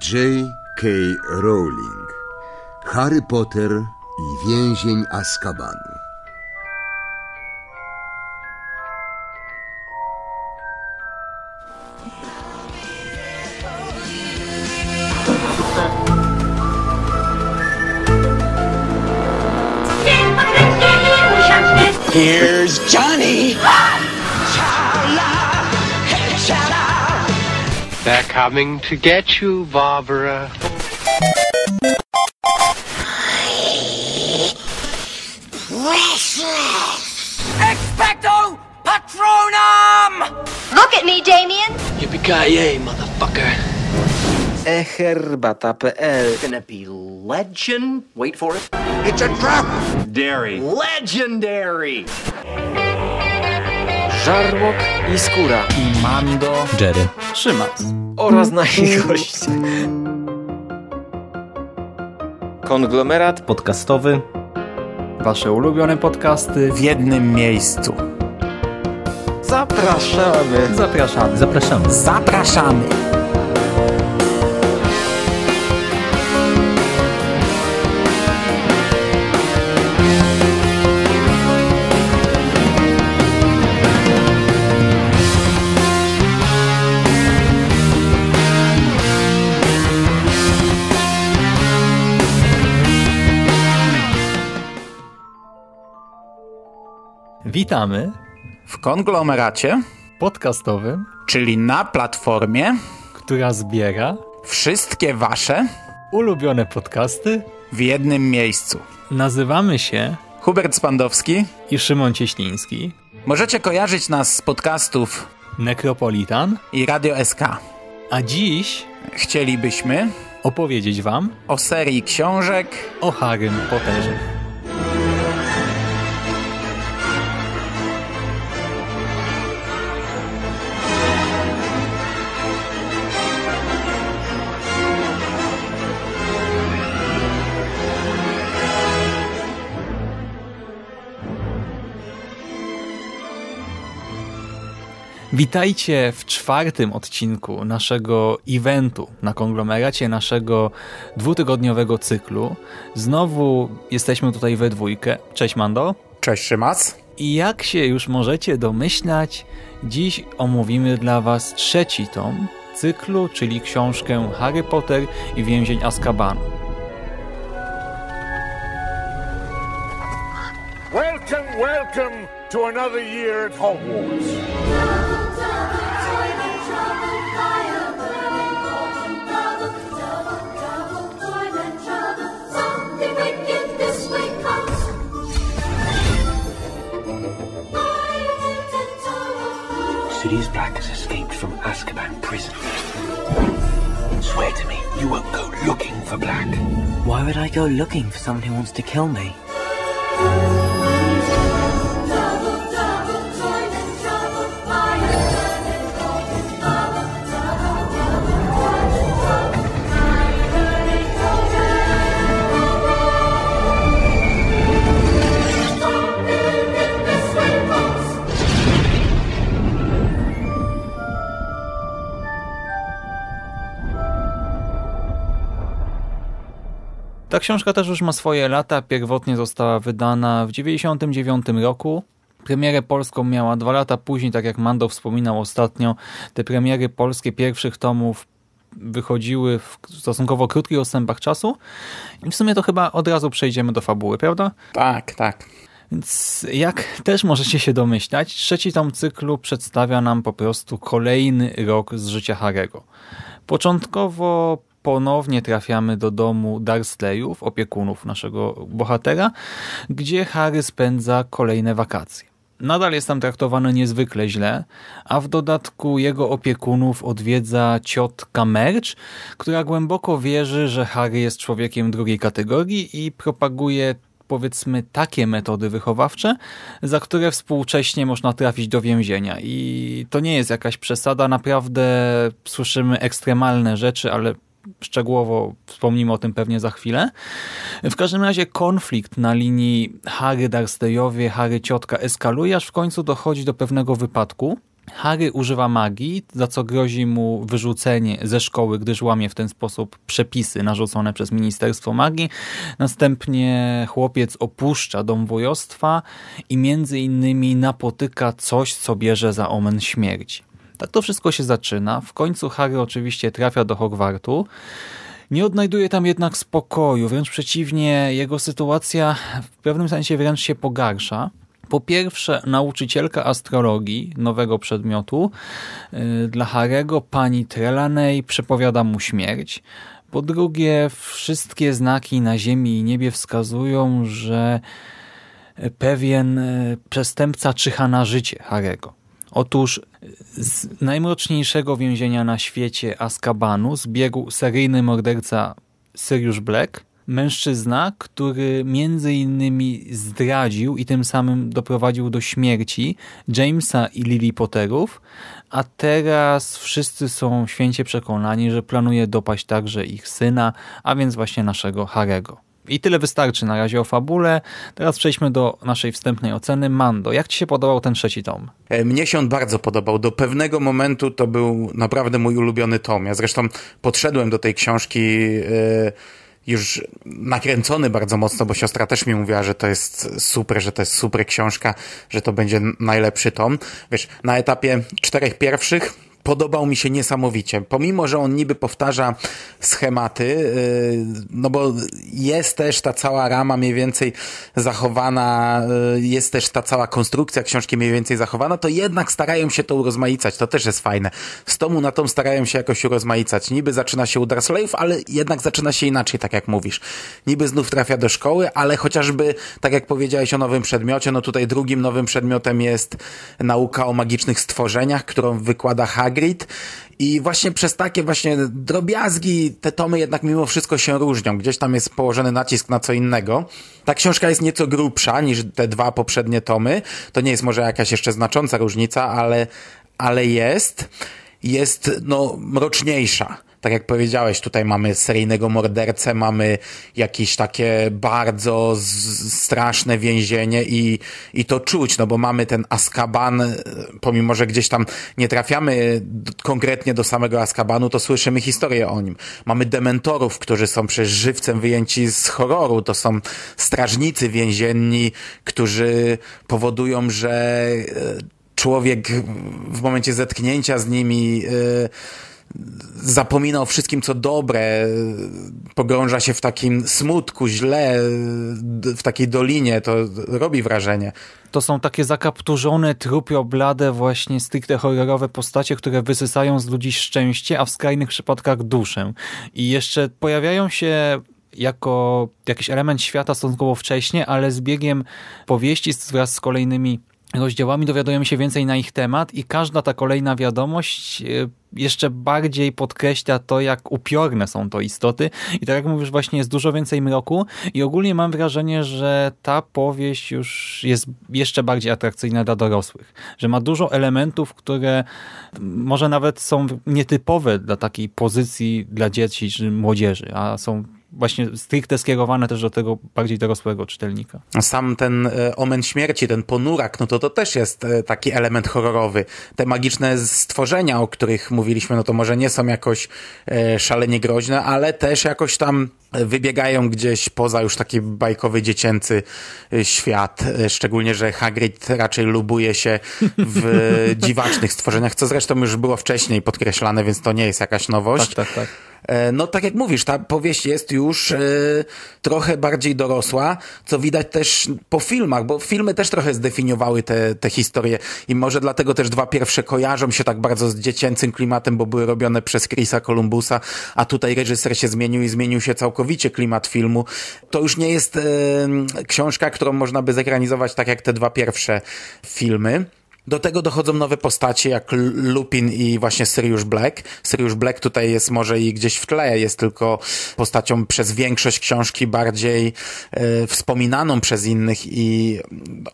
J.K. Rowling Harry Potter i więzień Azkabanu coming to get you, Barbara. Precious! Expecto Patronum! Look at me, Damien. Yippee-ki-yay, motherfucker. eherbata.pl Gonna be legend. Wait for it. It's a trap! Dairy. Legendary. Żarłok i Skóra i Mando, Jerry, Szymas. Oraz nasi goście. Konglomerat podcastowy. Wasze ulubione podcasty w jednym miejscu. Zapraszamy. Zapraszamy. Zapraszamy. Zapraszamy. Witamy w konglomeracie podcastowym, czyli na platformie, która zbiera wszystkie wasze ulubione podcasty w jednym miejscu. Nazywamy się Hubert Spandowski i Szymon Cieśliński. Możecie kojarzyć nas z podcastów Necropolitan i Radio SK. A dziś chcielibyśmy opowiedzieć wam o serii książek o Harrym Potterze. Witajcie w czwartym odcinku naszego eventu na konglomeracie, naszego dwutygodniowego cyklu. Znowu jesteśmy tutaj we dwójkę. Cześć Mando. Cześć Szymas. I jak się już możecie domyślać, dziś omówimy dla Was trzeci tom cyklu, czyli książkę Harry Potter i więzień Azkabanu. Welcome, welcome to another year at Hogwarts. Sirius Black has escaped from Azkaban prison. Swear to me, you won't go looking for Black. Why would I go looking for someone who wants to kill me? Książka też już ma swoje lata. Pierwotnie została wydana w 1999 roku. Premierę polską miała dwa lata później, tak jak Mando wspominał ostatnio. Te premiery polskie pierwszych tomów wychodziły w stosunkowo krótkich odstępach czasu. I w sumie to chyba od razu przejdziemy do fabuły, prawda? Tak, tak. Więc jak też możecie się domyślać, trzeci tom cyklu przedstawia nam po prostu kolejny rok z życia Harego. Początkowo ponownie trafiamy do domu Dursleyów, opiekunów naszego bohatera, gdzie Harry spędza kolejne wakacje. Nadal jest tam traktowany niezwykle źle, a w dodatku jego opiekunów odwiedza ciotka Merch, która głęboko wierzy, że Harry jest człowiekiem drugiej kategorii i propaguje powiedzmy takie metody wychowawcze, za które współcześnie można trafić do więzienia. I to nie jest jakaś przesada, naprawdę słyszymy ekstremalne rzeczy, ale szczegółowo wspomnimy o tym pewnie za chwilę. W każdym razie konflikt na linii Harry Dursteyowie, Harry Ciotka eskaluje, aż w końcu dochodzi do pewnego wypadku, Harry używa magii, za co grozi mu wyrzucenie ze szkoły, gdyż łamie w ten sposób przepisy narzucone przez Ministerstwo Magii. Następnie chłopiec opuszcza dom wojostwa i między innymi napotyka coś, co bierze za omen śmierci. Tak to wszystko się zaczyna. W końcu Harry oczywiście trafia do Hogwartu. Nie odnajduje tam jednak spokoju, wręcz przeciwnie, jego sytuacja w pewnym sensie wręcz się pogarsza. Po pierwsze, nauczycielka astrologii, nowego przedmiotu, yy, dla Harego, pani Trelanej, przepowiada mu śmierć. Po drugie, wszystkie znaki na ziemi i niebie wskazują, że pewien yy, przestępca czyha na życie Harego. Otóż z najmroczniejszego więzienia na świecie Azkabanu zbiegł seryjny morderca Sirius Black, mężczyzna, który między innymi zdradził i tym samym doprowadził do śmierci Jamesa i Lily Potterów, a teraz wszyscy są święcie przekonani, że planuje dopaść także ich syna, a więc właśnie naszego Harego. I tyle wystarczy na razie o fabule. Teraz przejdźmy do naszej wstępnej oceny. Mando, jak ci się podobał ten trzeci tom? E, mnie się on bardzo podobał. Do pewnego momentu to był naprawdę mój ulubiony tom. Ja zresztą podszedłem do tej książki yy, już nakręcony bardzo mocno, bo siostra też mi mówiła, że to jest super, że to jest super książka, że to będzie najlepszy tom. Wiesz, na etapie czterech pierwszych podobał mi się niesamowicie. Pomimo, że on niby powtarza schematy, yy, no bo jest też ta cała rama mniej więcej zachowana, yy, jest też ta cała konstrukcja książki mniej więcej zachowana, to jednak starają się to urozmaicać. To też jest fajne. Z tomu na tom starają się jakoś urozmaicać. Niby zaczyna się u Dursleyów, ale jednak zaczyna się inaczej, tak jak mówisz. Niby znów trafia do szkoły, ale chociażby, tak jak powiedziałeś o nowym przedmiocie, no tutaj drugim nowym przedmiotem jest nauka o magicznych stworzeniach, którą wykłada Hagrid Hagrid i właśnie przez takie właśnie drobiazgi te tomy jednak mimo wszystko się różnią. Gdzieś tam jest położony nacisk na co innego. Ta książka jest nieco grubsza niż te dwa poprzednie tomy. To nie jest może jakaś jeszcze znacząca różnica, ale, ale jest. Jest, no, mroczniejsza tak jak powiedziałeś, tutaj mamy seryjnego mordercę, mamy jakieś takie bardzo straszne więzienie i, i to czuć, no bo mamy ten Askaban, pomimo, że gdzieś tam nie trafiamy konkretnie do samego Askabanu, to słyszymy historię o nim. Mamy dementorów, którzy są przez żywcem wyjęci z horroru, to są strażnicy więzienni, którzy powodują, że e, człowiek w momencie zetknięcia z nimi yy, zapomina o wszystkim, co dobre, pogrąża się w takim smutku, źle, w takiej dolinie, to robi wrażenie. To są takie zakapturzone, trupio, blade, właśnie stricte horrorowe postacie, które wysysają z ludzi szczęście, a w skrajnych przypadkach duszę. I jeszcze pojawiają się jako jakiś element świata stosunkowo wcześnie, ale z biegiem powieści wraz z kolejnymi rozdziałami dowiadujemy się więcej na ich temat i każda ta kolejna wiadomość e, jeszcze bardziej podkreśla to, jak upiorne są to istoty. I tak jak mówisz, właśnie jest dużo więcej mroku. I ogólnie mam wrażenie, że ta powieść już jest jeszcze bardziej atrakcyjna dla dorosłych, że ma dużo elementów, które może nawet są nietypowe dla takiej pozycji dla dzieci czy młodzieży, a są właśnie stricte skierowane też do tego bardziej dorosłego czytelnika. Sam ten e, omen śmierci, ten ponurak, no to to też jest e, taki element horrorowy. Te magiczne stworzenia, o których mówiliśmy, no to może nie są jakoś e, szalenie groźne, ale też jakoś tam wybiegają gdzieś poza już taki bajkowy, dziecięcy świat. Szczególnie, że Hagrid raczej lubuje się w dziwacznych stworzeniach, co zresztą już było wcześniej podkreślane, więc to nie jest jakaś nowość. Tak, tak, tak. E, no tak jak mówisz, ta powieść jest już e, trochę bardziej dorosła, co widać też po filmach, bo filmy też trochę zdefiniowały te, te historie i może dlatego też dwa pierwsze kojarzą się tak bardzo z dziecięcym klimatem, bo były robione przez Chrisa Columbusa, a tutaj reżyser się zmienił i zmienił się całkowicie klimat filmu. To już nie jest e, książka, którą można by zekranizować tak jak te dwa pierwsze filmy. Do tego dochodzą nowe postacie jak Lupin i właśnie Sirius Black. Sirius Black tutaj jest może i gdzieś w tle, jest tylko postacią przez większość książki bardziej e, wspominaną przez innych i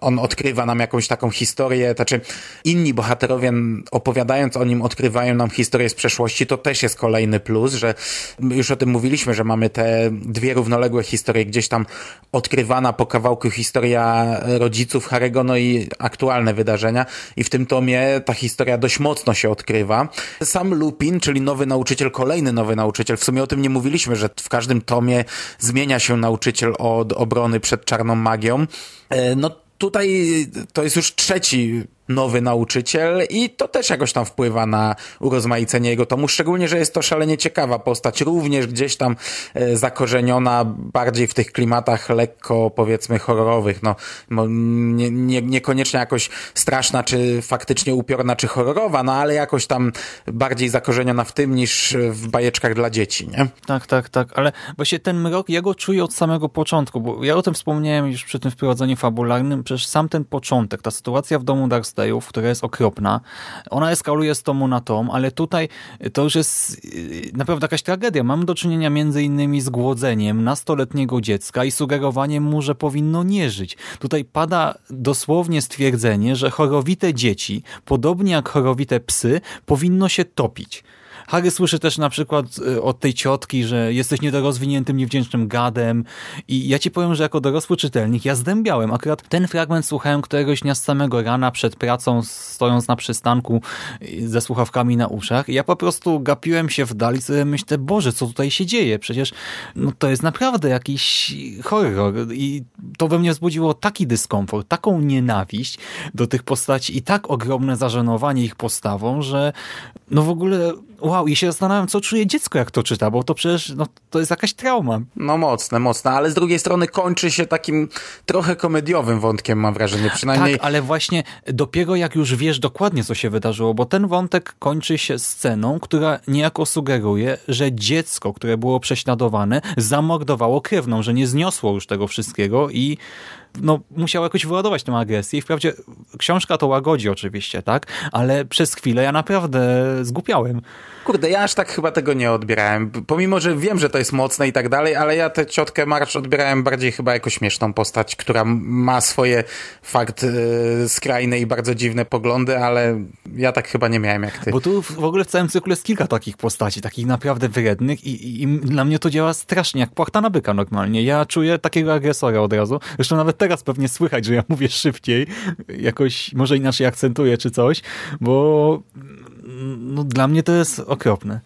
on odkrywa nam jakąś taką historię, znaczy inni bohaterowie opowiadając o nim odkrywają nam historię z przeszłości, to też jest kolejny plus, że już o tym mówiliśmy, że mamy te dwie równoległe historie, gdzieś tam odkrywana po kawałku historia rodziców Harego, no i aktualne wydarzenia i w tym tomie ta historia dość mocno się odkrywa. Sam Lupin, czyli nowy nauczyciel, kolejny nowy nauczyciel, w sumie o tym nie mówiliśmy, że w każdym tomie zmienia się nauczyciel od obrony przed czarną magią. E, no tutaj to jest już trzeci nowy nauczyciel i to też jakoś tam wpływa na urozmaicenie jego tomu, szczególnie, że jest to szalenie ciekawa postać, również gdzieś tam e, zakorzeniona bardziej w tych klimatach lekko powiedzmy horrorowych, no nie, nie, niekoniecznie jakoś straszna, czy faktycznie upiorna, czy horrorowa, no ale jakoś tam bardziej zakorzeniona w tym niż w bajeczkach dla dzieci, nie? Tak, tak, tak, ale właśnie ten mrok, ja go czuję od samego początku, bo ja o tym wspomniałem już przy tym wprowadzeniu fabularnym, przecież sam ten początek, ta sytuacja w domu Dark Stayów, która jest okropna. Ona eskaluje z tomu na tom, ale tutaj to już jest y, naprawdę jakaś tragedia. Mamy do czynienia między innymi z głodzeniem nastoletniego dziecka i sugerowaniem mu, że powinno nie żyć. Tutaj pada dosłownie stwierdzenie, że chorowite dzieci, podobnie jak chorowite psy, powinno się topić. Harry słyszy też na przykład y, od tej ciotki, że jesteś niedorozwiniętym, niewdzięcznym gadem i ja ci powiem, że jako dorosły czytelnik ja zdębiałem. Akurat ten fragment słuchałem któregoś dnia z samego rana przed pracą, stojąc na przystanku ze słuchawkami na uszach i ja po prostu gapiłem się w dali sobie myślę, Boże, co tutaj się dzieje? Przecież no, to jest naprawdę jakiś horror i to we mnie wzbudziło taki dyskomfort, taką nienawiść do tych postaci i tak ogromne zażenowanie ich postawą, że no w ogóle wow, i się zastanawiam, co czuje dziecko, jak to czyta, bo to przecież no, to jest jakaś trauma. No mocne, mocne, ale z drugiej strony kończy się takim trochę komediowym wątkiem, mam wrażenie, przynajmniej. Tak, ale właśnie dopiero jak już wiesz dokładnie, co się wydarzyło, bo ten wątek kończy się sceną, która niejako sugeruje, że dziecko, które było prześladowane, zamordowało krewną, że nie zniosło już tego wszystkiego i no, musiał jakoś wyładować tę agresję. I wprawdzie książka to łagodzi oczywiście, tak? Ale przez chwilę ja naprawdę zgupiałem. Kurde, ja aż tak chyba tego nie odbierałem. Pomimo, że wiem, że to jest mocne i tak dalej, ale ja tę ciotkę Marsz odbierałem bardziej chyba jako śmieszną postać, która ma swoje fakt yy, skrajne i bardzo dziwne poglądy, ale ja tak chyba nie miałem jak ty. Bo tu w ogóle w całym cyklu jest kilka takich postaci, takich naprawdę wrednych i, i, i dla mnie to działa strasznie, jak płachta na byka normalnie. Ja czuję takiego agresora od razu. Zresztą nawet teraz pewnie słychać, że ja mówię szybciej, jakoś może inaczej akcentuję czy coś, bo no, dla mnie to jest okropne.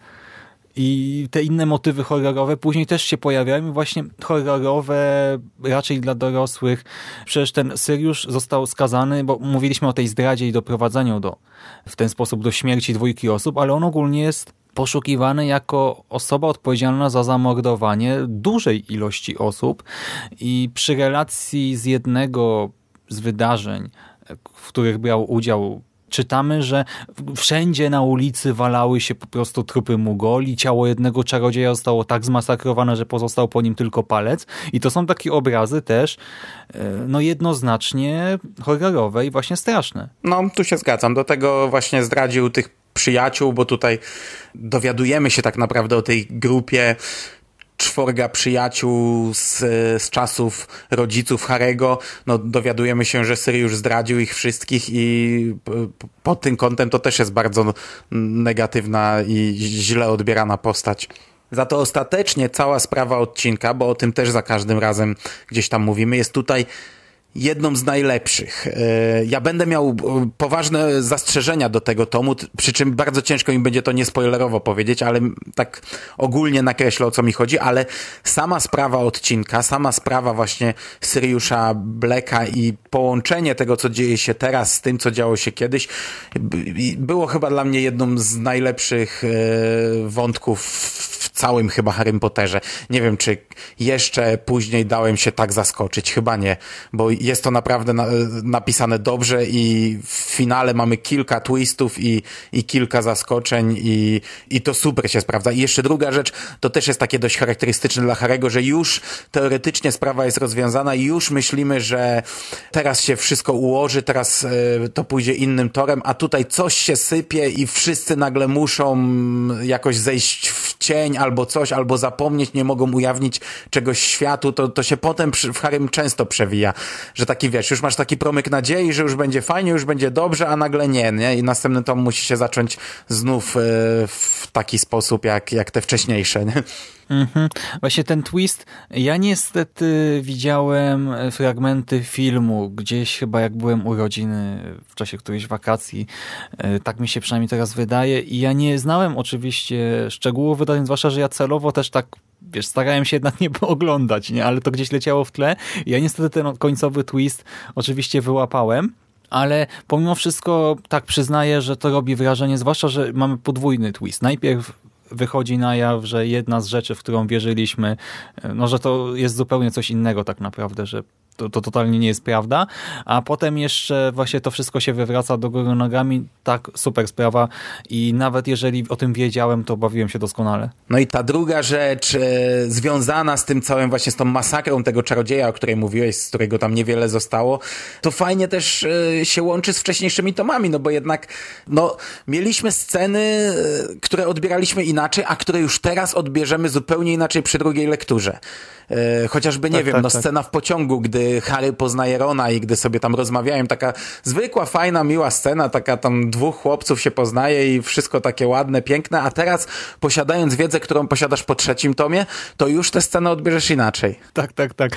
I te inne motywy horrorowe później też się pojawiają właśnie horrorowe raczej dla dorosłych. Przecież ten Syriusz został skazany, bo mówiliśmy o tej zdradzie i doprowadzeniu do, w ten sposób do śmierci dwójki osób, ale on ogólnie jest poszukiwany jako osoba odpowiedzialna za zamordowanie dużej ilości osób i przy relacji z jednego z wydarzeń, w których brał udział czytamy, że wszędzie na ulicy walały się po prostu trupy Mugoli, ciało jednego czarodzieja zostało tak zmasakrowane, że pozostał po nim tylko palec i to są takie obrazy też e, no jednoznacznie horrorowe i właśnie straszne. No, tu się zgadzam. Do tego właśnie zdradził tych przyjaciół, bo tutaj dowiadujemy się tak naprawdę o tej grupie czworga przyjaciół z, z czasów rodziców Harego, no dowiadujemy się, że Syriusz zdradził ich wszystkich i pod tym kątem to też jest bardzo negatywna i źle odbierana postać. Za to ostatecznie cała sprawa odcinka, bo o tym też za każdym razem gdzieś tam mówimy, jest tutaj jedną z najlepszych. E, ja będę miał e, poważne zastrzeżenia do tego tomu, przy czym bardzo ciężko mi będzie to niespoilerowo powiedzieć, ale tak ogólnie nakreślę o co mi chodzi, ale sama sprawa odcinka, sama sprawa właśnie Syriusza Blacka i połączenie tego, co dzieje się teraz z tym, co działo się kiedyś, było chyba dla mnie jedną z najlepszych e, wątków całym chyba Harry Potterze. Nie wiem, czy jeszcze później dałem się tak zaskoczyć. Chyba nie, bo jest to naprawdę na, napisane dobrze i w finale mamy kilka twistów i, i kilka zaskoczeń i, i to super się sprawdza. I jeszcze druga rzecz, to też jest takie dość charakterystyczne dla Harego, że już teoretycznie sprawa jest rozwiązana i już myślimy, że teraz się wszystko ułoży, teraz y, to pójdzie innym torem, a tutaj coś się sypie i wszyscy nagle muszą jakoś zejść w cień albo coś, albo zapomnieć, nie mogą ujawnić czegoś światu, to, to się potem przy, w Harrym często przewija, że taki wiesz, już masz taki promyk nadziei, że już będzie fajnie, już będzie dobrze, a nagle nie, nie? I następny tom musi się zacząć znów e, w taki sposób, jak, jak te wcześniejsze, nie? Mhm. Właśnie ten twist, ja niestety widziałem fragmenty filmu, gdzieś chyba jak byłem u rodziny w czasie którejś wakacji, e, tak mi się przynajmniej teraz wydaje i ja nie znałem oczywiście szczegółów wydarzeń, zwłaszcza, że ja celowo też tak wiesz, starałem się jednak nie oglądać, nie? ale to gdzieś leciało w tle. Ja niestety ten końcowy twist oczywiście wyłapałem, ale pomimo wszystko tak przyznaję, że to robi wrażenie, zwłaszcza, że mamy podwójny twist. Najpierw wychodzi na jaw, że jedna z rzeczy, w którą wierzyliśmy, no że to jest zupełnie coś innego tak naprawdę, że to, to totalnie nie jest prawda, a potem jeszcze właśnie to wszystko się wywraca do góry nogami, tak, super sprawa i nawet jeżeli o tym wiedziałem, to bawiłem się doskonale. No i ta druga rzecz e, związana z tym całym właśnie z tą masakrą tego czarodzieja, o której mówiłeś, z którego tam niewiele zostało, to fajnie też e, się łączy z wcześniejszymi tomami, no bo jednak no, mieliśmy sceny, e, które odbieraliśmy inaczej, a które już teraz odbierzemy zupełnie inaczej przy drugiej lekturze. E, chociażby, nie tak, wiem, tak, no tak. scena w pociągu, gdy Harry poznaje Rona i gdy sobie tam rozmawiają, taka zwykła, fajna, miła scena, taka tam dwóch chłopców się poznaje i wszystko takie ładne, piękne, a teraz posiadając wiedzę, którą posiadasz po trzecim tomie, to już tę scenę odbierzesz inaczej. Tak, tak, tak.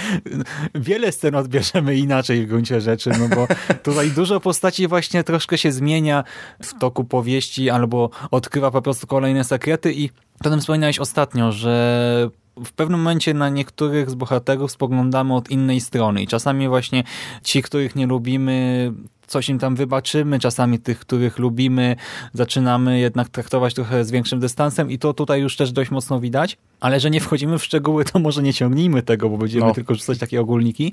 Wiele scen odbierzemy inaczej w gruncie rzeczy, no bo tutaj dużo postaci właśnie troszkę się zmienia w toku powieści albo odkrywa po prostu kolejne sekrety i o tym wspominałeś ostatnio, że w pewnym momencie na niektórych z bohaterów spoglądamy od innej strony i czasami właśnie ci, których nie lubimy, coś im tam wybaczymy, czasami tych, których lubimy, zaczynamy jednak traktować trochę z większym dystansem i to tutaj już też dość mocno widać, ale że nie wchodzimy w szczegóły, to może nie ciągnijmy tego, bo będziemy No. tylko rzucać takie ogólniki.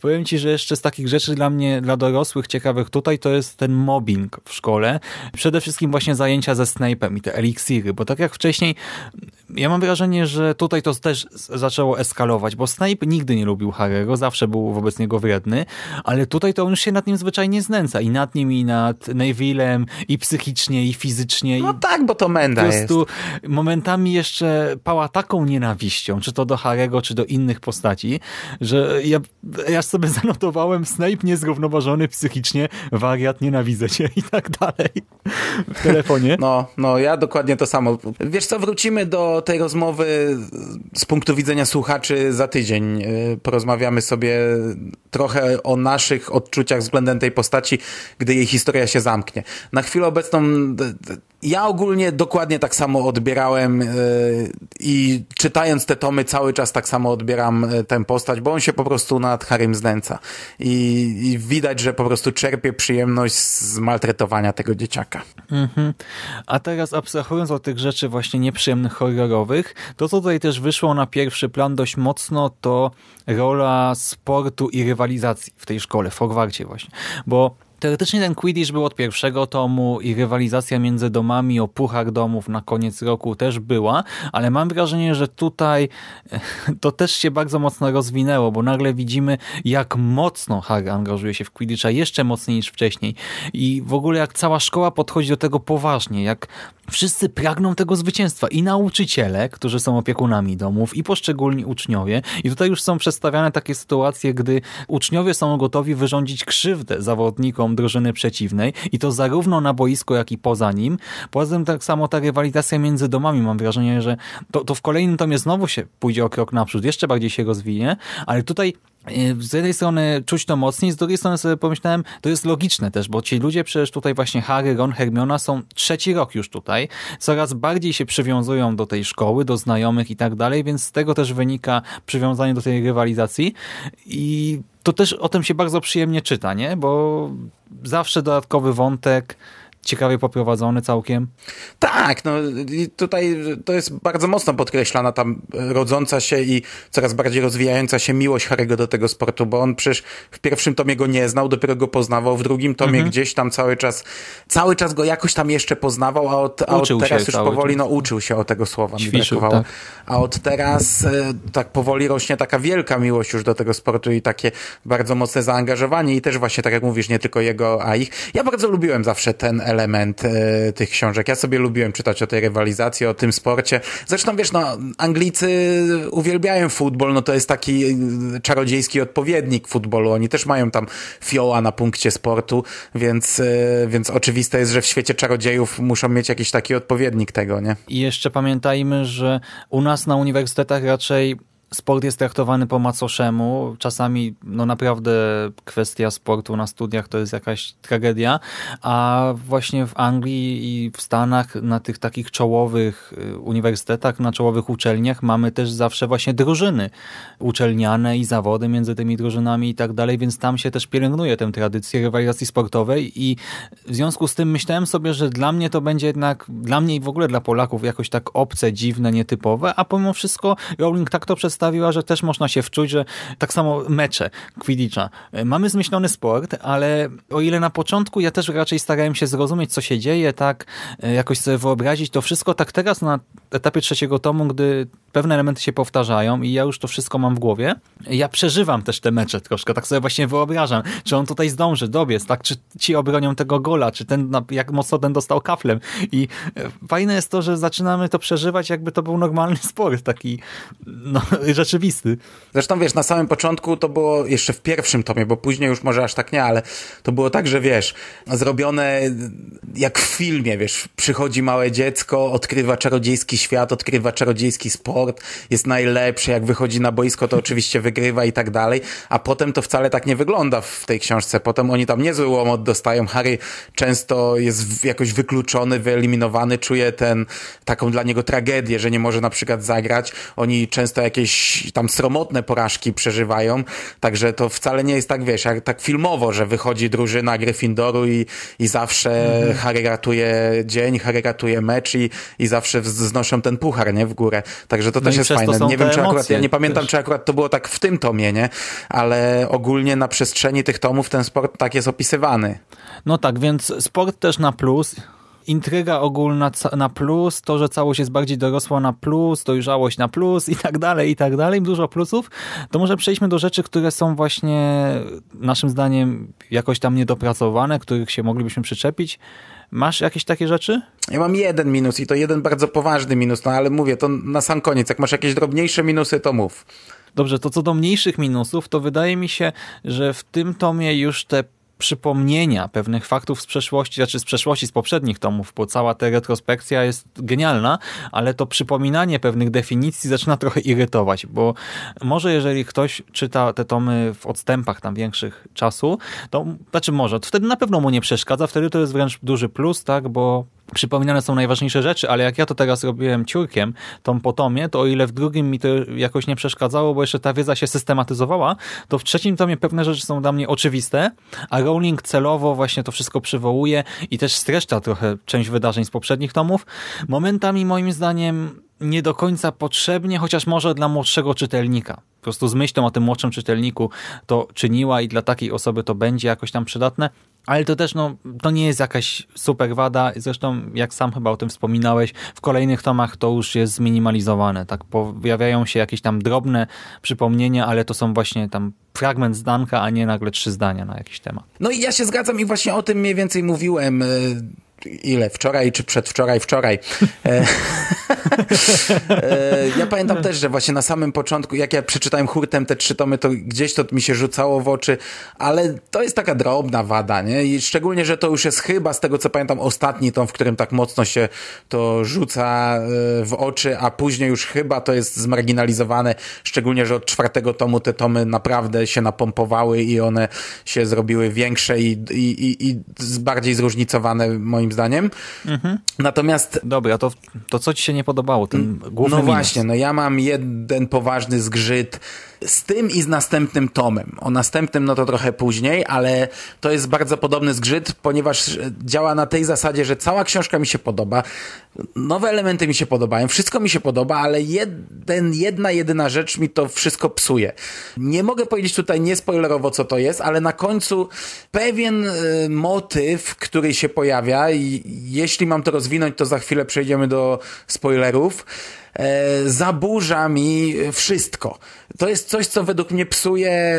Powiem ci, że jeszcze z takich rzeczy dla mnie, dla dorosłych ciekawych tutaj, to jest ten mobbing w szkole. Przede wszystkim właśnie zajęcia ze Snape'em i te eliksiry, bo tak jak wcześniej, ja mam wrażenie, że tutaj to też zaczęło eskalować, bo Snape nigdy nie lubił Harry'ego, zawsze był wobec niego wredny, ale tutaj to on już się nad nim zwyczajnie znęca i nad nim, i nad Neville'em, i psychicznie, i fizycznie. No tak, bo to po menda jest. prostu momentami jeszcze pała taką nienawiścią, czy to do Harego, czy do innych postaci, że ja, ja sobie zanotowałem Snape niezrównoważony psychicznie, wariat, nienawidzę cię i tak dalej w telefonie. No, no, ja dokładnie to samo. Wiesz co, wrócimy do tej rozmowy z punktu widzenia słuchaczy za tydzień. Porozmawiamy sobie trochę o naszych odczuciach względem tej postaci, gdy jej historia się zamknie. Na chwilę obecną ja ogólnie dokładnie tak samo odbierałem yy, i czytając te tomy cały czas tak samo odbieram yy, tę postać, bo on się po prostu nad Harrym znęca. I, I widać, że po prostu czerpie przyjemność z maltretowania tego dzieciaka. Mhm. A teraz abstrahując od tych rzeczy właśnie nieprzyjemnych, horrorowych, to co tutaj też wyszło na pierwszy plan dość mocno, to rola sportu i rywalizacji w tej szkole, w Hogwarcie właśnie. Bo Teoretycznie ten Quidditch był od pierwszego tomu i rywalizacja między domami o puchar domów na koniec roku też była, ale mam wrażenie, że tutaj e, to też się bardzo mocno rozwinęło, bo nagle widzimy jak mocno Harry angażuje się w Quidditcha, jeszcze mocniej niż wcześniej. I w ogóle jak cała szkoła podchodzi do tego poważnie, jak wszyscy pragną tego zwycięstwa. I nauczyciele, którzy są opiekunami domów i poszczególni uczniowie. I tutaj już są przedstawiane takie sytuacje, gdy uczniowie są gotowi wyrządzić krzywdę zawodnikom drużyny przeciwnej i to zarówno na boisku, jak i poza nim. Poza tym tak samo ta rywalizacja między domami, mam wrażenie, że to, to w kolejnym tomie znowu się pójdzie o krok naprzód, jeszcze bardziej się rozwinie, ale tutaj z jednej strony czuć to mocniej, z drugiej strony sobie pomyślałem, to jest logiczne też, bo ci ludzie przecież tutaj właśnie Harry, Ron, Hermiona są trzeci rok już tutaj, coraz bardziej się przywiązują do tej szkoły, do znajomych i tak dalej, więc z tego też wynika przywiązanie do tej rywalizacji i to też o tym się bardzo przyjemnie czyta, nie? Bo zawsze dodatkowy wątek, ciekawie poprowadzony całkiem. Tak, no tutaj to jest bardzo mocno podkreślana tam rodząca się i coraz bardziej rozwijająca się miłość Harry'ego do tego sportu, bo on przecież w pierwszym tomie go nie znał, dopiero go poznawał, w drugim tomie Mhm. gdzieś tam cały czas, cały czas go jakoś tam jeszcze poznawał, a od, a od teraz już powoli, czas. no uczył się o tego słowa, mi Ćwiczył, brakowało. tak. A od teraz e, tak powoli rośnie taka wielka miłość już do tego sportu i takie bardzo mocne zaangażowanie i też właśnie, tak jak mówisz, nie tylko jego, a ich. Ja bardzo lubiłem zawsze ten element e, tych książek. Ja sobie lubiłem czytać o tej rywalizacji, o tym sporcie. Zresztą wiesz, no, Anglicy uwielbiają futbol, no to jest taki e, czarodziejski odpowiednik futbolu. Oni też mają tam fioła na punkcie sportu, więc, e, więc oczywiste jest, że w świecie czarodziejów muszą mieć jakiś taki odpowiednik tego, nie? I jeszcze pamiętajmy, że u nas na uniwersytetach raczej sport jest traktowany po macoszemu. Czasami no naprawdę kwestia sportu na studiach to jest jakaś tragedia, a właśnie w Anglii i w Stanach na tych takich czołowych y, uniwersytetach, na czołowych uczelniach mamy też zawsze właśnie drużyny uczelniane i zawody między tymi drużynami i tak dalej, więc tam się też pielęgnuje tę tradycję rywalizacji sportowej i w związku z tym myślałem sobie, że dla mnie to będzie jednak, dla mnie i w ogóle dla Polaków jakoś tak obce, dziwne, nietypowe, a pomimo wszystko Rowling tak to przedstawia przedstawiła, że też można się wczuć, że tak samo mecze Quidditcha. Mamy zmyślony sport, ale o ile na początku ja też raczej starałem się zrozumieć, co się dzieje, tak jakoś sobie wyobrazić to wszystko, tak teraz na etapie trzeciego tomu, gdy pewne elementy się powtarzają i ja już to wszystko mam w głowie, ja przeżywam też te mecze troszkę, tak sobie właśnie wyobrażam, czy on tutaj zdąży, dobiec, tak, czy ci obronią tego gola, czy ten, jak mocno ten dostał kaflem? I e, fajne jest to, że zaczynamy to przeżywać, jakby to był normalny sport, taki no, rzeczywisty. Zresztą wiesz, na samym początku to było jeszcze w pierwszym tomie, bo później już może aż tak nie, ale to było tak, że wiesz, zrobione jak w filmie, wiesz, przychodzi małe dziecko, odkrywa czarodziejski świat, odkrywa czarodziejski sport, jest najlepszy, jak wychodzi na boisko, to oczywiście wygrywa i tak dalej, a potem to wcale tak nie wygląda w tej książce. Potem oni tam niezły łomot dostają, Harry często jest jakoś wykluczony, wyeliminowany, czuje ten, taką dla niego tragedię, że nie może na przykład zagrać. Oni często jakieś tam sromotne porażki przeżywają, także to wcale nie jest tak, wiesz, jak tak filmowo, że wychodzi drużyna Gryffindoru i, i zawsze mhm. Harry ratuje dzień, Harry ratuje mecz i, i zawsze znoszą ten puchar, nie, w górę. Także to no też jest fajne. Nie wiem, czy akurat, ja nie pamiętam, też. czy akurat to było tak w tym tomie, nie? Ale ogólnie na przestrzeni tych tomów ten sport tak jest opisywany. No tak, więc sport też na plus intryga ogólna na plus, to, że całość jest bardziej dorosła na plus, dojrzałość na plus i tak dalej, i tak dalej, dużo plusów, to może przejdźmy do rzeczy, które są właśnie naszym zdaniem jakoś tam niedopracowane, których się moglibyśmy przyczepić. Masz jakieś takie rzeczy? Ja mam jeden minus i to jeden bardzo poważny minus, no ale mówię, to na sam koniec. Jak masz jakieś drobniejsze minusy, to mów. Dobrze, to co do mniejszych minusów, to wydaje mi się, że w tym tomie już te przypomnienia pewnych faktów z przeszłości, znaczy z przeszłości, z poprzednich tomów, bo cała ta retrospekcja jest genialna, ale to przypominanie pewnych definicji zaczyna trochę irytować, bo może jeżeli ktoś czyta te tomy w odstępach tam większych czasu, to znaczy może, to wtedy na pewno mu nie przeszkadza, wtedy to jest wręcz duży plus, tak, bo przypominane są najważniejsze rzeczy, ale jak ja to teraz robiłem ciurkiem, tą potomie, to o ile w drugim mi to jakoś nie przeszkadzało, bo jeszcze ta wiedza się systematyzowała, to w trzecim tomie pewne rzeczy są dla mnie oczywiste, a Rowling celowo właśnie to wszystko przywołuje i też streszcza trochę część wydarzeń z poprzednich tomów. Momentami moim zdaniem nie do końca potrzebnie, chociaż może dla młodszego czytelnika. Po prostu z myślą o tym młodszym czytelniku to czyniła i dla takiej osoby to będzie jakoś tam przydatne, ale to też no, to nie jest jakaś super wada. Zresztą, jak sam chyba o tym wspominałeś, w kolejnych tomach to już jest zminimalizowane. Tak pojawiają się jakieś tam drobne przypomnienia, ale to są właśnie tam fragment zdanka, a nie nagle trzy zdania na jakiś temat. No i ja się zgadzam i właśnie o tym mniej więcej mówiłem y, ile, wczoraj czy przedwczoraj, wczoraj. E, e, ja pamiętam też, że właśnie na samym początku, jak ja przeczytałem hurtem te trzy tomy, to gdzieś to mi się rzucało w oczy, ale to jest taka drobna wada, nie? I szczególnie, że to już jest chyba, z tego co pamiętam, ostatni tom, w którym tak mocno się to rzuca e, w oczy, a później już chyba to jest zmarginalizowane, szczególnie, że od czwartego tomu te tomy naprawdę się napompowały i one się zrobiły większe i, i, i, i bardziej zróżnicowane moim moim zdaniem. Mhm. Natomiast... Dobra, to, to co ci się nie podobało? Ten główny No minus. właśnie, no ja mam jeden poważny zgrzyt z tym i z następnym tomem. O następnym no to trochę później, ale to jest bardzo podobny zgrzyt, ponieważ działa na tej zasadzie, że cała książka mi się podoba, nowe elementy mi się podobają, wszystko mi się podoba, ale jeden, jedna, jedyna rzecz mi to wszystko psuje. Nie mogę powiedzieć tutaj niespoilerowo, co to jest, ale na końcu pewien y, motyw, który się pojawia i jeśli mam to rozwinąć, to za chwilę przejdziemy do spoilerów zaburza mi wszystko. To jest coś, co według mnie psuje e,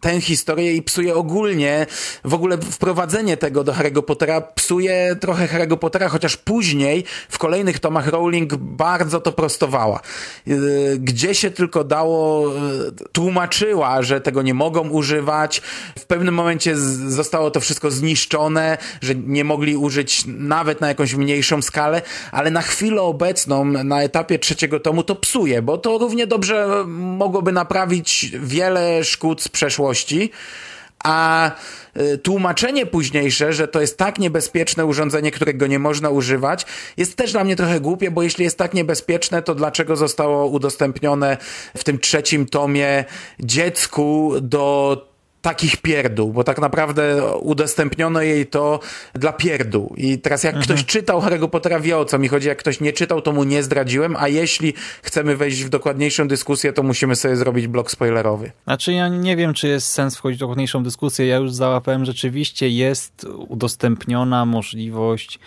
tę historię i psuje ogólnie w ogóle wprowadzenie tego do Harry'ego Pottera, psuje trochę Harry'ego Pottera, chociaż później w kolejnych tomach Rowling bardzo to prostowała. E, gdzie się tylko dało, e, tłumaczyła, że tego nie mogą używać. W pewnym momencie zostało to wszystko zniszczone, że nie mogli użyć nawet na jakąś mniejszą skalę, ale na chwilę obecną, na etapie trzeciego tomu to psuje, bo to równie dobrze mogłoby naprawić wiele szkód z przeszłości, a y, tłumaczenie późniejsze, że to jest tak niebezpieczne urządzenie, którego nie można używać, jest też dla mnie trochę głupie, bo jeśli jest tak niebezpieczne, to dlaczego zostało udostępnione w tym trzecim tomie dziecku do takich pierdół, bo tak naprawdę udostępniono jej to dla pierdół. I teraz jak ktoś czytał Harry'ego Pottera wie o co mi chodzi, jak ktoś nie czytał, to mu nie zdradziłem, a jeśli chcemy wejść w dokładniejszą dyskusję, to musimy sobie zrobić blok spoilerowy. Znaczy ja nie wiem, czy jest sens wchodzić w dokładniejszą dyskusję. Ja już załapałem, rzeczywiście jest udostępniona możliwość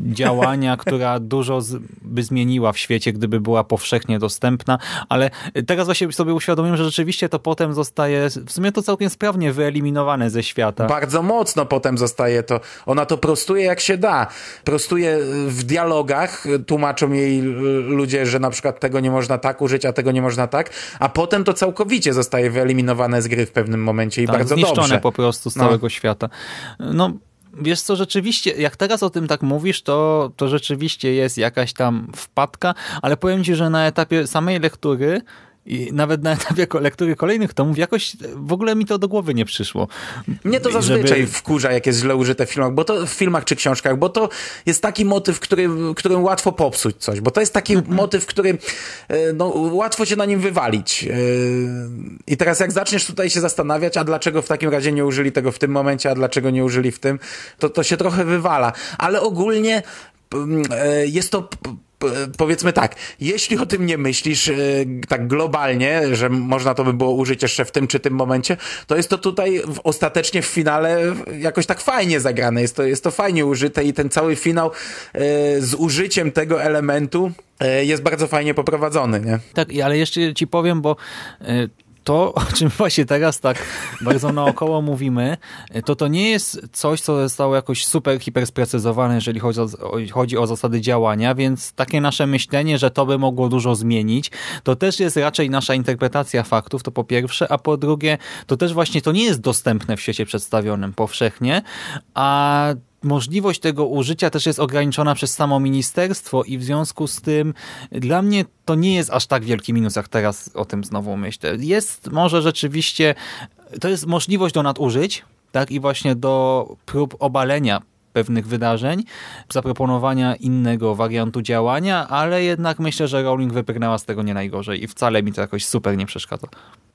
działania, która dużo by zmieniła w świecie, gdyby była powszechnie dostępna, ale teraz właśnie sobie uświadomiłem, że rzeczywiście to potem zostaje w sumie to całkiem sprawnie wyeliminowane ze świata. Bardzo mocno potem zostaje to. Ona to prostuje jak się da. Prostuje w dialogach, tłumaczą jej ludzie, że na przykład tego nie można tak użyć, a tego nie można tak, a potem to całkowicie zostaje wyeliminowane z gry w pewnym momencie i tak, bardzo zniszczone dobrze. po prostu z No. całego świata. No, wiesz co, rzeczywiście, jak teraz o tym tak mówisz, to, to rzeczywiście jest jakaś tam wpadka, ale powiem ci, że na etapie samej lektury i nawet na etapie lektury kolejnych tomów jakoś w ogóle mi to do głowy nie przyszło. Mnie to Żeby- zazwyczaj wkurza, jak jest źle użyte w filmach, bo to w filmach czy książkach, bo to jest taki motyw, który, którym łatwo popsuć coś, bo to jest taki Mhm. motyw, który e, no, łatwo się na nim wywalić. E, I teraz jak zaczniesz tutaj się zastanawiać, a dlaczego w takim razie nie użyli tego w tym momencie, a dlaczego nie użyli w tym, to to się trochę wywala. Ale ogólnie mm, e, jest to powiedzmy tak, jeśli o tym nie myślisz e, tak globalnie, że można to by było użyć jeszcze w tym czy tym momencie, to jest to tutaj w, ostatecznie w finale jakoś tak fajnie zagrane, jest to, jest to fajnie użyte i ten cały finał e, z użyciem tego elementu e, jest bardzo fajnie poprowadzony, nie? Tak, ale jeszcze ci powiem, bo to, o czym właśnie teraz tak bardzo naokoło mówimy, to to nie jest coś, co zostało jakoś super hipersprecyzowane, jeżeli chodzi o- chodzi o zasady działania, więc takie nasze myślenie, że to by mogło dużo zmienić, to też jest raczej nasza interpretacja faktów, to po pierwsze, a po drugie, to też właśnie to nie jest dostępne w świecie przedstawionym powszechnie, a możliwość tego użycia też jest ograniczona przez samo ministerstwo i w związku z tym dla mnie to nie jest aż tak wielki minus, jak teraz o tym znowu myślę. Jest może rzeczywiście, to jest możliwość do nadużyć, tak i właśnie do prób obalenia pewnych wydarzeń, zaproponowania innego wariantu działania, ale jednak myślę, że Rowling wybrnęła z tego nie najgorzej i wcale mi to jakoś super nie przeszkadza.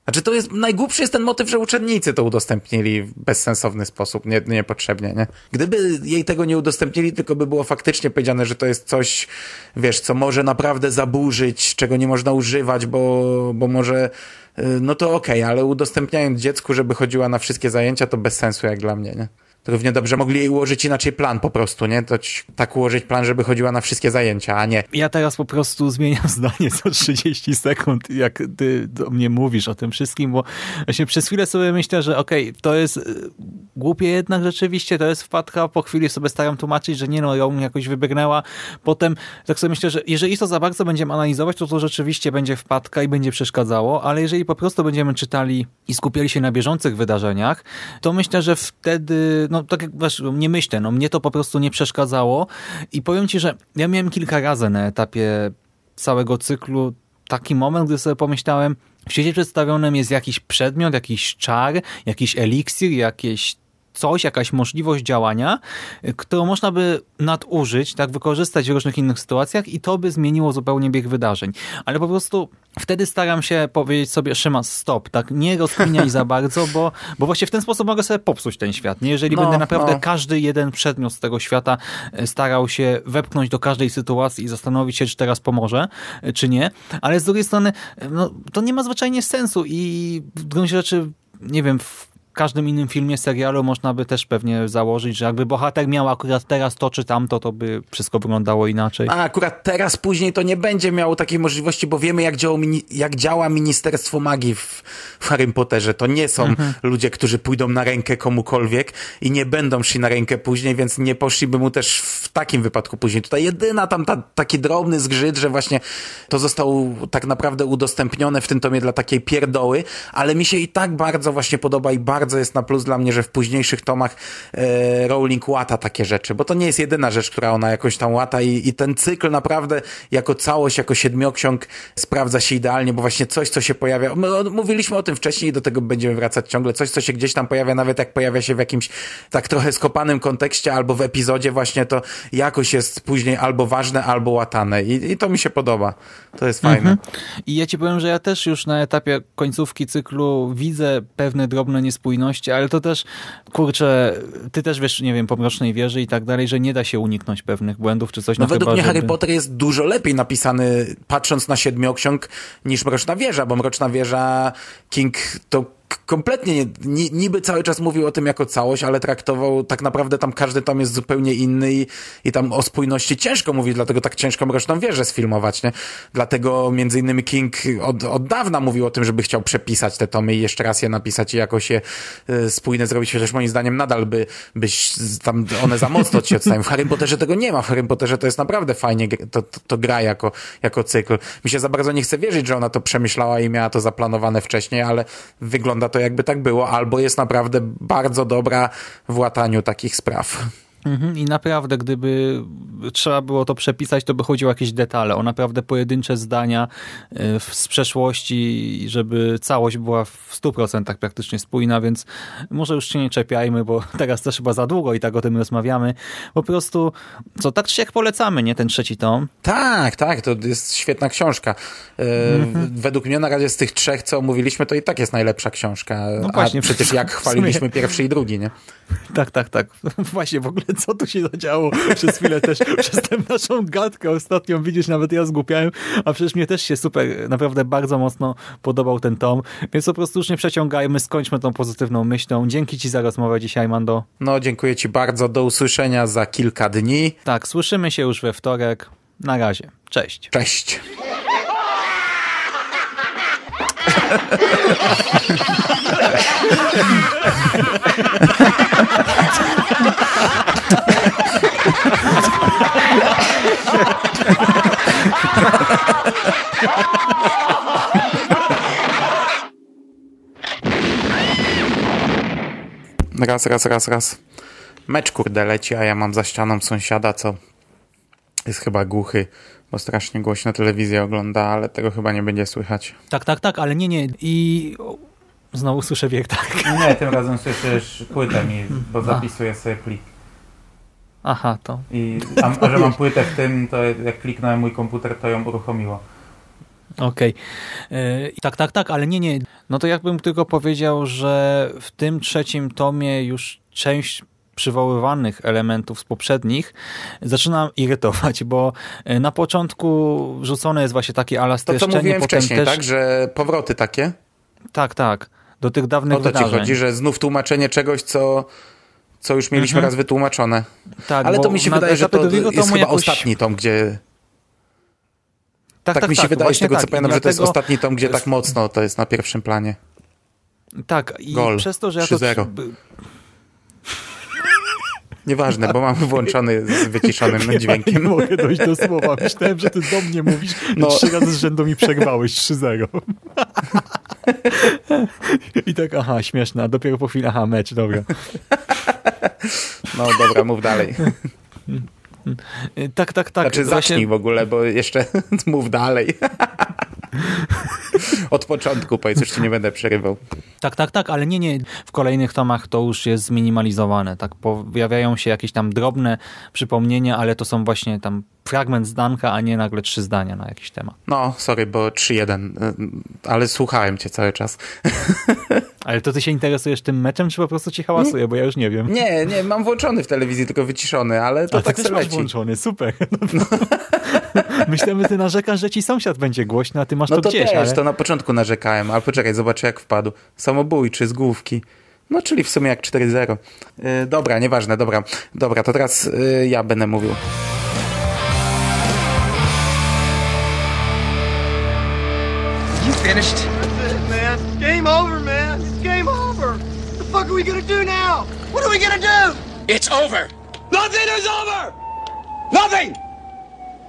Znaczy to jest, najgłupszy jest ten motyw, że uczennicy to udostępnili w bezsensowny sposób, nie, niepotrzebnie, nie? Gdyby jej tego nie udostępnili, tylko by było faktycznie powiedziane, że to jest coś, wiesz, co może naprawdę zaburzyć, czego nie można używać, bo, bo może, y, no to okej, ale udostępniając dziecku, żeby chodziła na wszystkie zajęcia, to bez sensu jak dla mnie, nie? Równie dobrze mogli ułożyć inaczej plan po prostu, nie? To tak ułożyć plan, żeby chodziła na wszystkie zajęcia, a nie. Ja teraz po prostu zmieniam zdanie co 30 sekund, jak ty do mnie mówisz o tym wszystkim, bo właśnie przez chwilę sobie myślę, że okej, to jest y, głupie jednak rzeczywiście, to jest wpadka, po chwili sobie staram tłumaczyć, że nie no, ją jakoś wybrnęła. Potem tak sobie myślę, że jeżeli to za bardzo będziemy analizować, to to rzeczywiście będzie wpadka i będzie przeszkadzało, ale jeżeli po prostu będziemy czytali i skupiali się na bieżących wydarzeniach, to myślę, że wtedy, no tak jak wiesz, nie myślę, no mnie to po prostu nie przeszkadzało. I powiem ci, że ja miałem kilka razy na etapie całego cyklu taki moment, gdy sobie pomyślałem, w świecie przedstawionym jest jakiś przedmiot, jakiś czar, jakiś eliksir, jakieś coś, jakaś możliwość działania, y, którą można by nadużyć, tak, wykorzystać w różnych innych sytuacjach i to by zmieniło zupełnie bieg wydarzeń. Ale po prostu wtedy staram się powiedzieć sobie, Szymas, stop, tak, nie rozkminiaj za bardzo, bo, bo właśnie w ten sposób mogę sobie popsuć ten świat, nie? Jeżeli No, będę naprawdę no. każdy jeden przedmiot z tego świata e, starał się wepchnąć do każdej sytuacji i zastanowić się, czy teraz pomoże, e, czy nie. Ale z drugiej strony, no, to nie ma zwyczajnie sensu i w gruncie rzeczy, nie wiem, w każdym innym filmie, serialu można by też pewnie założyć, że jakby bohater miał akurat teraz to czy tamto, to by wszystko wyglądało inaczej. A akurat teraz, później to nie będzie miało takiej możliwości, bo wiemy jak, działa, jak działa Ministerstwo Magii w, w Harry Potterze. To nie są mhm. ludzie, którzy pójdą na rękę komukolwiek i nie będą szli na rękę później, więc nie poszliby mu też w takim wypadku później. Tutaj jedyna tam ta, taki drobny zgrzyt, że właśnie to zostało tak naprawdę udostępnione w tym tomie dla takiej pierdoły, ale mi się i tak bardzo właśnie podoba i bardzo jest na plus dla mnie, że w późniejszych tomach e, Rowling łata takie rzeczy, bo to nie jest jedyna rzecz, która ona jakoś tam łata i, i ten cykl naprawdę jako całość, jako siedmioksiąg sprawdza się idealnie, bo właśnie coś, co się pojawia, my mówiliśmy o tym wcześniej i do tego będziemy wracać ciągle, coś, co się gdzieś tam pojawia, nawet jak pojawia się w jakimś tak trochę skopanym kontekście albo w epizodzie właśnie, to jakoś jest później albo ważne, albo łatane i, i to mi się podoba. To jest fajne. Mhm. I ja ci powiem, że ja też już na etapie końcówki cyklu widzę pewne drobne niespójności, ale to też, kurczę, ty też wiesz, nie wiem, po Mrocznej Wieży i tak dalej, że nie da się uniknąć pewnych błędów czy coś. No, no według chyba, mnie żeby... Harry Potter jest dużo lepiej napisany, patrząc na siedmioksiąg, niż Mroczna Wieża, bo Mroczna Wieża King to kompletnie niby cały czas mówił o tym jako całość, ale traktował tak naprawdę tam każdy tom jest zupełnie inny i, i tam o spójności ciężko mówi, dlatego tak ciężko Mroczną Wieżę sfilmować, nie? Dlatego między innymi King od, od dawna mówił o tym, żeby chciał przepisać te tomy i jeszcze raz je napisać i jakoś je y, spójne zrobić, chociaż moim zdaniem nadal by, byś tam one za mocno ci odstają. W Harry Potterze tego nie ma, w Harry Potterze to jest naprawdę fajnie, to, to, to gra jako, jako cykl. Mi się za bardzo nie chce wierzyć, że ona to przemyślała i miała to zaplanowane wcześniej, ale wygląda to jakby tak było, albo jest naprawdę bardzo dobra w łataniu takich spraw. Mhm, I naprawdę, gdyby trzeba było to przepisać, to by chodziło o jakieś detale, o naprawdę pojedyncze zdania e, z przeszłości, żeby całość była w 100% praktycznie spójna, więc może już się nie czepiajmy, bo teraz też chyba za długo i tak o tym rozmawiamy. Po prostu, co, tak czy jak polecamy, nie, ten trzeci tom? Tak, tak, to jest świetna książka. Mhm. Według mnie na razie z tych trzech, co omówiliśmy, to i tak jest najlepsza książka. No właśnie. A przecież jak chwaliliśmy pierwszy i drugi, nie? Tak, tak, tak. Właśnie w ogóle co tu się zadziało przez chwilę też, przez tę naszą gadkę ostatnią, widzisz, nawet ja zgłupiałem, a przecież mnie też się super, naprawdę bardzo mocno podobał ten tom, więc po prostu już nie przeciągajmy, skończmy tą pozytywną myślą. Dzięki Ci za rozmowę dzisiaj, Mando. No, dziękuję Ci bardzo, do usłyszenia za kilka dni. Tak, słyszymy się już we wtorek. Na razie. Cześć. Cześć. Raz, raz, raz, raz. Mecz kurde leci, a ja mam za ścianą sąsiada, co jest chyba głuchy, bo strasznie głośno telewizję ogląda, ale tego chyba nie będzie słychać. Tak, tak, tak, ale nie, nie. I znowu słyszę wiek, tak. Nie, tym razem słyszysz płytę mi, bo zapisuję sobie plik. Aha, to. I, a, a że mam płytę w tym, to jak kliknąłem mój komputer, to ją uruchomiło. Okej. Okay. Tak, tak, tak, ale nie, nie. No to jakbym tylko powiedział, że w tym trzecim tomie już część przywoływanych elementów z poprzednich zaczyna irytować, bo e, na początku rzucone jest właśnie takie ala To co mówiłem wcześniej, też... tak? Że powroty takie? Tak, tak. Do tych dawnych o to wydarzeń. ci chodzi, że znów tłumaczenie czegoś, co, co już mieliśmy mhm. raz wytłumaczone. Tak, Ale to mi się wydaje, że to jest chyba jakoś... ostatni tom, gdzie... Tak, tak, tak mi się tak, wydaje, z tego co tak. pamiętam, dlatego... że to jest ostatni tom, gdzie tak mocno to jest na pierwszym planie. Tak, i Gol. przez to, że ja to Nieważne, bo mam włączony z wyciszonym dźwiękiem. Nie mogę dojść do słowa. Myślałem, że ty do mnie mówisz. No. Trzy razy z rzędu mi przerwałeś 3-0. I tak, aha, śmieszne. A dopiero po chwili, aha, mecz, dobra. No dobra, mów dalej. Tak, tak, tak. Znaczy zacznij w ogóle, bo jeszcze mów dalej. Od początku powiedz, już ci nie będę przerywał. Tak, tak, tak, ale nie, nie. W kolejnych tomach to już jest zminimalizowane. Tak, pojawiają się jakieś tam drobne przypomnienia, ale to są właśnie tam fragment zdanka, a nie nagle trzy zdania na jakiś temat. No, sorry, bo 3-1, y, ale słuchałem cię cały czas. Ale to ty się interesujesz tym meczem, czy po prostu ci hałasuje, bo ja już nie wiem. Nie, nie, mam włączony w telewizji, tylko wyciszony, ale to a tak też masz włączony, super. No, Myślałem, że ty narzekasz, że ci sąsiad będzie głośny, a ty masz no to, to gdzieś. też, ale... to na początku narzekałem, ale poczekaj, zobaczę jak wpadł. Samobójczy z główki. No, czyli w sumie jak 4-0. Yy, dobra, nieważne, dobra. Dobra, to teraz yy, ja będę mówił. You finished? Man, game over, man. It's game over. What the fuck are we gonna do now? What are we gonna do? It's over. Nothing is over. Nothing.